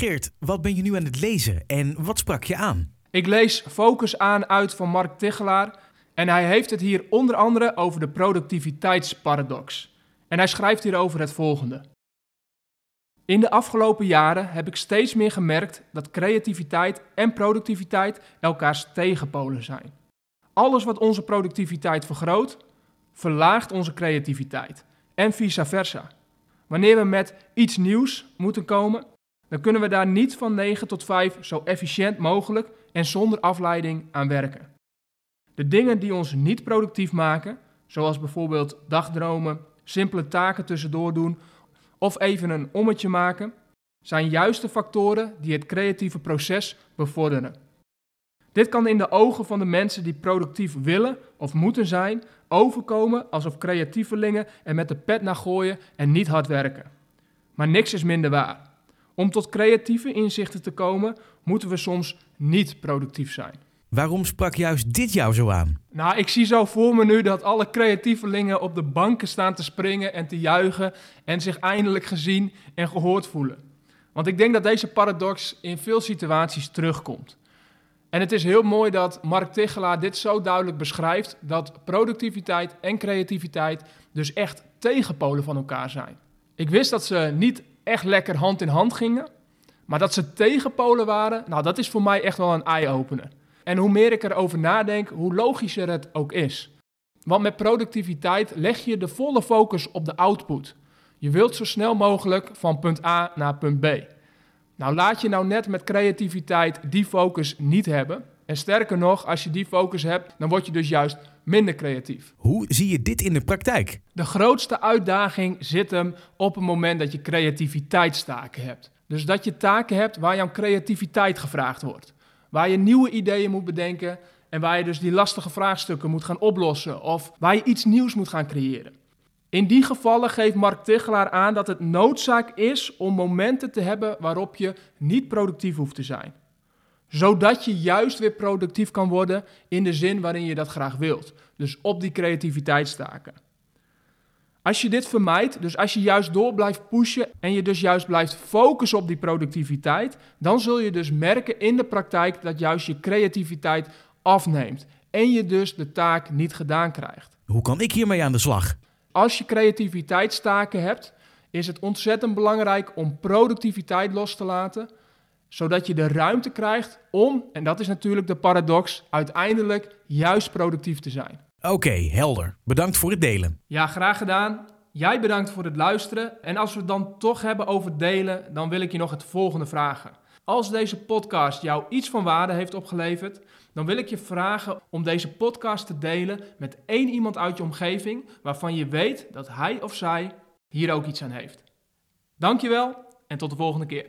Geert, wat ben je nu aan het lezen en wat sprak je aan? Ik lees Focus aan uit van Mark Tichelaar en hij heeft het hier onder andere over de productiviteitsparadox. En hij schrijft hierover het volgende. In de afgelopen jaren heb ik steeds meer gemerkt dat creativiteit en productiviteit elkaars tegenpolen zijn. Alles wat onze productiviteit vergroot, verlaagt onze creativiteit en vice versa. Wanneer we met iets nieuws moeten komen, dan kunnen we daar niet van 9 tot 5 zo efficiënt mogelijk en zonder afleiding aan werken. De dingen die ons niet productief maken, zoals bijvoorbeeld dagdromen, simpele taken tussendoor doen of even een ommetje maken, zijn juist de factoren die het creatieve proces bevorderen. Dit kan in de ogen van de mensen die productief willen of moeten zijn, overkomen alsof creatievelingen er met de pet naar gooien en niet hard werken. Maar niks is minder waar. Om tot creatieve inzichten te komen, moeten we soms niet productief zijn. Waarom sprak juist dit jou zo aan? Nou, ik zie zo voor me nu dat alle creatievelingen op de banken staan te springen en te juichen en zich eindelijk gezien en gehoord voelen. Want ik denk dat deze paradox in veel situaties terugkomt. En het is heel mooi dat Mark Tichelaar dit zo duidelijk beschrijft dat productiviteit en creativiteit dus echt tegenpolen van elkaar zijn. Ik wist dat ze niet echt lekker hand in hand gingen, maar dat ze tegenpolen waren, nou dat is voor mij echt wel een eye-opener. En hoe meer ik erover nadenk, hoe logischer het ook is. Want met productiviteit leg je de volle focus op de output. Je wilt zo snel mogelijk van punt A naar punt B. Nou, laat je nou net met creativiteit die focus niet hebben. En sterker nog, als je die focus hebt, dan word je dus juist minder creatief. Hoe zie je dit in de praktijk? De grootste uitdaging zit hem op het moment dat je creativiteitstaken hebt. Dus dat je taken hebt waar jouw creativiteit gevraagd wordt. Waar je nieuwe ideeën moet bedenken en waar je dus die lastige vraagstukken moet gaan oplossen of waar je iets nieuws moet gaan creëren. In die gevallen geeft Mark Tichelaar aan dat het noodzaak is om momenten te hebben waarop je niet productief hoeft te zijn. Zodat je juist weer productief kan worden in de zin waarin je dat graag wilt. Dus op die creativiteitstaken. Als je dit vermijdt, dus als je juist door blijft pushen en je dus juist blijft focussen op die productiviteit, dan zul je dus merken in de praktijk dat juist je creativiteit afneemt en je dus de taak niet gedaan krijgt. Hoe kan ik hiermee aan de slag? Als je creativiteitstaken hebt, is het ontzettend belangrijk om productiviteit los te laten, zodat je de ruimte krijgt om, en dat is natuurlijk de paradox, uiteindelijk juist productief te zijn. Oké, helder. Bedankt voor het delen. Ja, graag gedaan. Jij bedankt voor het luisteren. En als we het dan toch hebben over delen, dan wil ik je nog het volgende vragen. Als deze podcast jou iets van waarde heeft opgeleverd, dan wil ik je vragen om deze podcast te delen met één iemand uit je omgeving waarvan je weet dat hij of zij hier ook iets aan heeft. Dankjewel en tot de volgende keer.